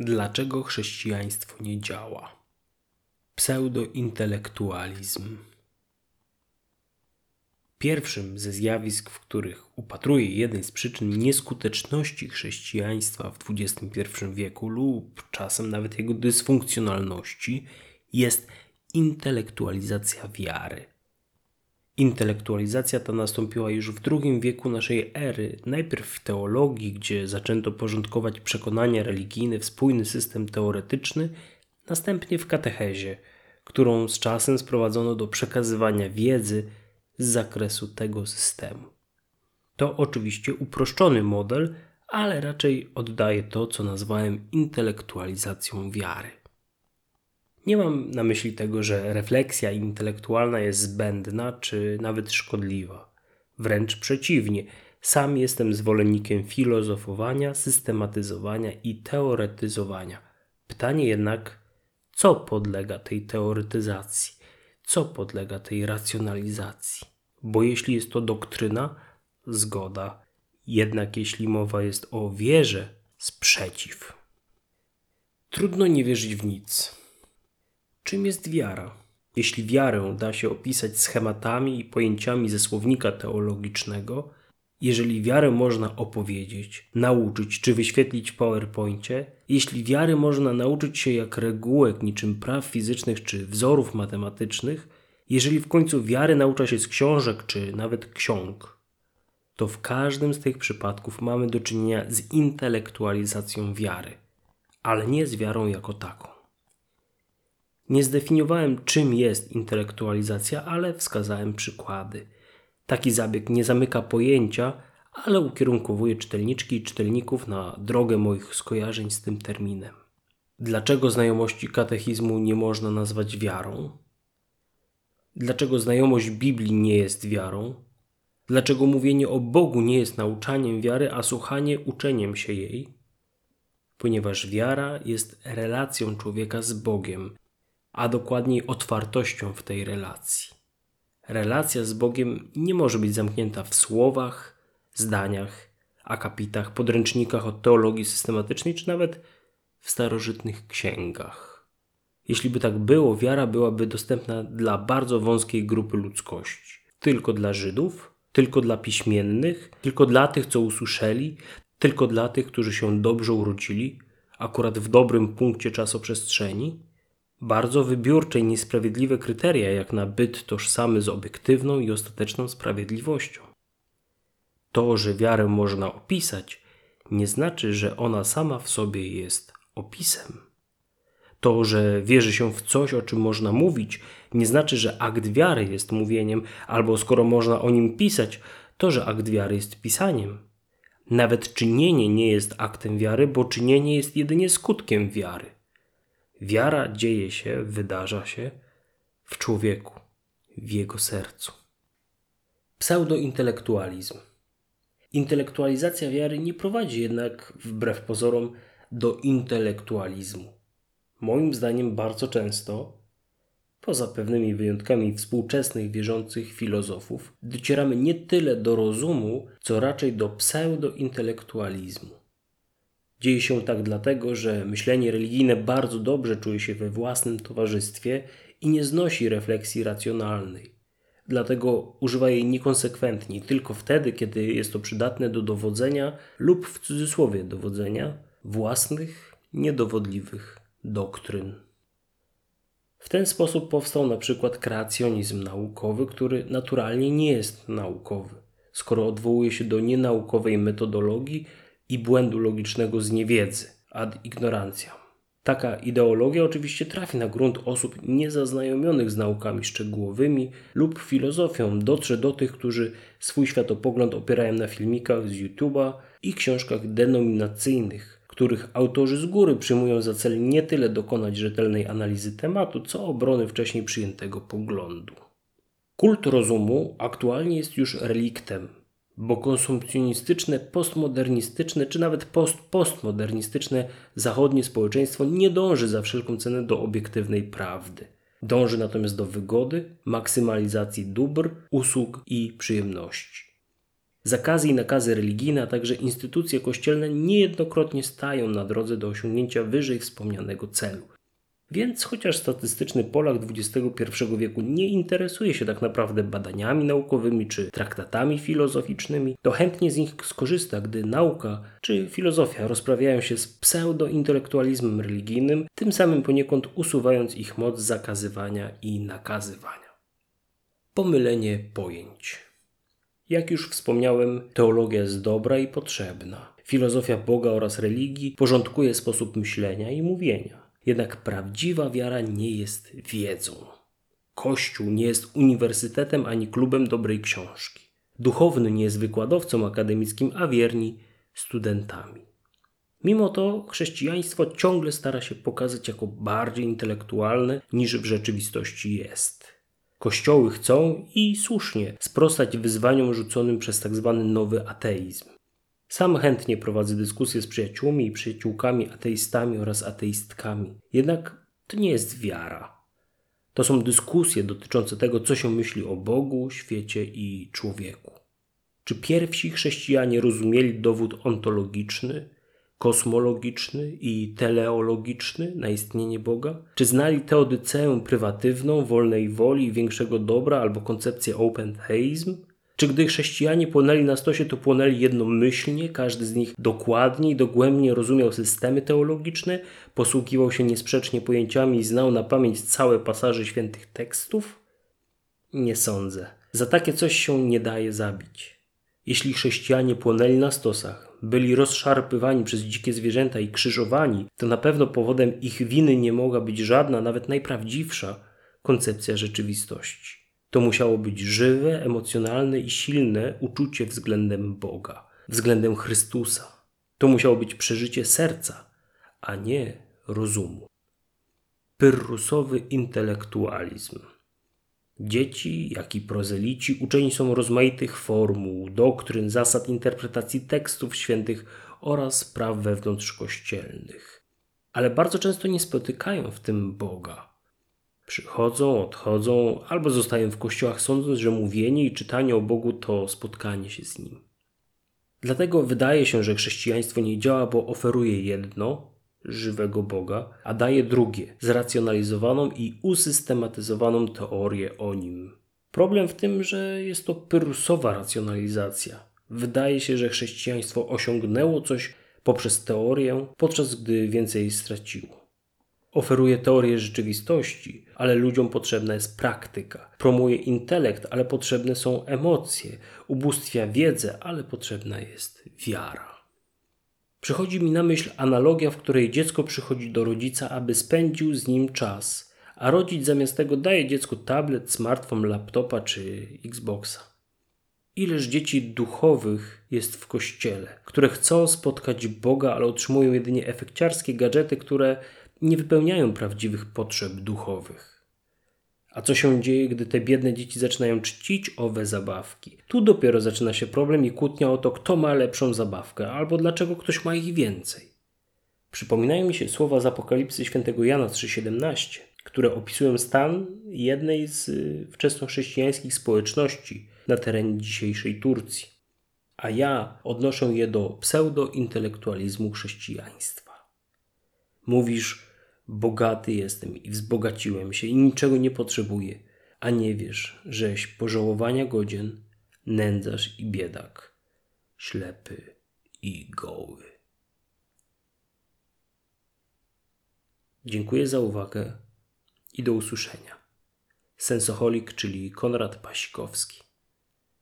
Dlaczego chrześcijaństwo nie działa? Pseudointelektualizm. Pierwszym ze zjawisk, w których upatruję jeden z przyczyn nieskuteczności chrześcijaństwa w XXI wieku lub czasem nawet jego dysfunkcjonalności, jest intelektualizacja wiary. Intelektualizacja ta nastąpiła już w II wieku naszej ery, najpierw w teologii, gdzie zaczęto porządkować przekonania religijne w spójny system teoretyczny, następnie w katechezie, którą z czasem sprowadzono do przekazywania wiedzy z zakresu tego systemu. To oczywiście uproszczony model, ale raczej oddaje to, co nazwałem intelektualizacją wiary. Nie mam na myśli tego, że refleksja intelektualna jest zbędna czy nawet szkodliwa. Wręcz przeciwnie, sam jestem zwolennikiem filozofowania, systematyzowania i teoretyzowania. Pytanie jednak, co podlega tej teoretyzacji, co podlega tej racjonalizacji? Bo jeśli jest to doktryna, zgoda, jednak jeśli mowa jest o wierze, sprzeciw. Trudno nie wierzyć w nic Czym jest wiara? Jeśli wiarę da się opisać schematami i pojęciami ze słownika teologicznego, jeżeli wiarę można opowiedzieć, nauczyć czy wyświetlić w PowerPoincie, jeśli wiary można nauczyć się jak regułek niczym praw fizycznych czy wzorów matematycznych, jeżeli w końcu wiary naucza się z książek czy nawet ksiąg, to w każdym z tych przypadków mamy do czynienia z intelektualizacją wiary, ale nie z wiarą jako taką. Nie zdefiniowałem, czym jest intelektualizacja, ale wskazałem przykłady. Taki zabieg nie zamyka pojęcia, ale ukierunkowuje czytelniczki i czytelników na drogę moich skojarzeń z tym terminem. Dlaczego znajomości katechizmu nie można nazwać wiarą? Dlaczego znajomość Biblii nie jest wiarą? Dlaczego mówienie o Bogu nie jest nauczaniem wiary, a słuchanie uczeniem się jej? Ponieważ wiara jest relacją człowieka z Bogiem, a dokładniej otwartością w tej relacji. Relacja z Bogiem nie może być zamknięta w słowach, zdaniach, akapitach, podręcznikach od teologii systematycznej, czy nawet w starożytnych księgach. Jeśli by tak było, wiara byłaby dostępna dla bardzo wąskiej grupy ludzkości. Tylko dla Żydów, tylko dla piśmiennych, tylko dla tych, co usłyszeli, tylko dla tych, którzy się dobrze urodzili, akurat w dobrym punkcie czasoprzestrzeni, bardzo wybiórcze i niesprawiedliwe kryteria, jak na byt tożsamy z obiektywną i ostateczną sprawiedliwością. To, że wiarę można opisać, nie znaczy, że ona sama w sobie jest opisem. To, że wierzy się w coś, o czym można mówić, nie znaczy, że akt wiary jest mówieniem, albo skoro można o nim pisać, to, że akt wiary jest pisaniem. Nawet czynienie nie jest aktem wiary, bo czynienie jest jedynie skutkiem wiary. Wiara dzieje się, wydarza się w człowieku, w jego sercu. Pseudointelektualizm. Intelektualizacja wiary nie prowadzi jednak, wbrew pozorom, do intelektualizmu. Moim zdaniem bardzo często, poza pewnymi wyjątkami współczesnych wierzących filozofów, docieramy nie tyle do rozumu, co raczej do pseudointelektualizmu. Dzieje się tak dlatego, że myślenie religijne bardzo dobrze czuje się we własnym towarzystwie i nie znosi refleksji racjonalnej. Dlatego używa jej niekonsekwentnie, tylko wtedy, kiedy jest to przydatne do dowodzenia lub w cudzysłowie dowodzenia własnych, niedowodliwych doktryn. W ten sposób powstał na przykład kreacjonizm naukowy, który naturalnie nie jest naukowy, skoro odwołuje się do nienaukowej metodologii i błędu logicznego z niewiedzy, ad ignorantia. Taka ideologia oczywiście trafi na grunt osób niezaznajomionych z naukami szczegółowymi lub filozofią, dotrze do tych, którzy swój światopogląd opierają na filmikach z YouTube'a i książkach denominacyjnych, których autorzy z góry przyjmują za cel nie tyle dokonać rzetelnej analizy tematu, co obrony wcześniej przyjętego poglądu. Kult rozumu aktualnie jest już reliktem, bo konsumpcjonistyczne, postmodernistyczne czy nawet post-postmodernistyczne zachodnie społeczeństwo nie dąży za wszelką cenę do obiektywnej prawdy. Dąży natomiast do wygody, maksymalizacji dóbr, usług i przyjemności. Zakazy i nakazy religijne, a także instytucje kościelne niejednokrotnie stają na drodze do osiągnięcia wyżej wspomnianego celu. Więc chociaż statystyczny Polak XXI wieku nie interesuje się tak naprawdę badaniami naukowymi czy traktatami filozoficznymi, to chętnie z nich skorzysta, gdy nauka czy filozofia rozprawiają się z pseudointelektualizmem religijnym, tym samym poniekąd usuwając ich moc zakazywania i nakazywania. Pomylenie pojęć. Jak już wspomniałem, teologia jest dobra i potrzebna. Filozofia Boga oraz religii porządkuje sposób myślenia i mówienia. Jednak prawdziwa wiara nie jest wiedzą. Kościół nie jest uniwersytetem ani klubem dobrej książki. Duchowny nie jest wykładowcą akademickim, a wierni studentami. Mimo to chrześcijaństwo ciągle stara się pokazać jako bardziej intelektualne niż w rzeczywistości jest. Kościoły chcą i słusznie sprostać wyzwaniom rzuconym przez tzw. Tak nowy ateizm. Sam chętnie prowadzę dyskusje z przyjaciółmi i przyjaciółkami ateistami oraz ateistkami. Jednak to nie jest wiara. To są dyskusje dotyczące tego, co się myśli o Bogu, świecie i człowieku. Czy pierwsi chrześcijanie rozumieli dowód ontologiczny, kosmologiczny i teleologiczny na istnienie Boga? Czy znali teodyceę prywatywną, wolnej woli większego dobra albo koncepcję open theism? Czy gdy chrześcijanie płonęli na stosie, to płonęli jednomyślnie, każdy z nich dokładnie i dogłębnie rozumiał systemy teologiczne, posługiwał się niesprzecznie pojęciami i znał na pamięć całe pasaże świętych tekstów? Nie sądzę. Za takie coś się nie daje zabić. Jeśli chrześcijanie płonęli na stosach, byli rozszarpywani przez dzikie zwierzęta i krzyżowani, to na pewno powodem ich winy nie mogła być żadna, nawet najprawdziwsza koncepcja rzeczywistości. To musiało być żywe, emocjonalne i silne uczucie względem Boga, względem Chrystusa. To musiało być przeżycie serca, a nie rozumu. Pyrrusowy intelektualizm. Dzieci, jak i prozelici uczeni są rozmaitych formuł, doktryn, zasad interpretacji tekstów świętych oraz praw wewnątrzkościelnych. Ale bardzo często nie spotykają w tym Boga. Przychodzą, odchodzą albo zostają w kościołach, sądząc, że mówienie i czytanie o Bogu to spotkanie się z Nim. Dlatego wydaje się, że chrześcijaństwo nie działa, bo oferuje jedno, żywego Boga, a daje drugie, zracjonalizowaną i usystematyzowaną teorię o nim. Problem w tym, że jest to pyrrusowa racjonalizacja. Wydaje się, że chrześcijaństwo osiągnęło coś poprzez teorię, podczas gdy więcej straciło. Oferuje teorię rzeczywistości, ale ludziom potrzebna jest praktyka. Promuje intelekt, ale potrzebne są emocje. Ubóstwia wiedzę, ale potrzebna jest wiara. Przychodzi mi na myśl analogia, w której dziecko przychodzi do rodzica, aby spędził z nim czas, a rodzic zamiast tego daje dziecku tablet, smartfon, laptopa czy Xboxa. Ileż dzieci duchowych jest w kościele, które chcą spotkać Boga, ale otrzymują jedynie efekciarskie gadżety, które nie wypełniają prawdziwych potrzeb duchowych. A co się dzieje, gdy te biedne dzieci zaczynają czcić owe zabawki? Tu dopiero zaczyna się problem i kłótnia o to, kto ma lepszą zabawkę, albo dlaczego ktoś ma ich więcej. Przypominają mi się słowa z Apokalipsy świętego Jana 3,17, które opisują stan jednej z y, wczesnochrześcijańskich społeczności na terenie dzisiejszej Turcji. A ja odnoszę je do pseudointelektualizmu chrześcijaństwa. Mówisz, Bogaty jestem i wzbogaciłem się i niczego nie potrzebuję, a nie wiesz, żeś pożałowania godzien, nędzarz i biedak, ślepy i goły. Dziękuję za uwagę i do usłyszenia. Sensoholik, czyli Konrad Pasikowski.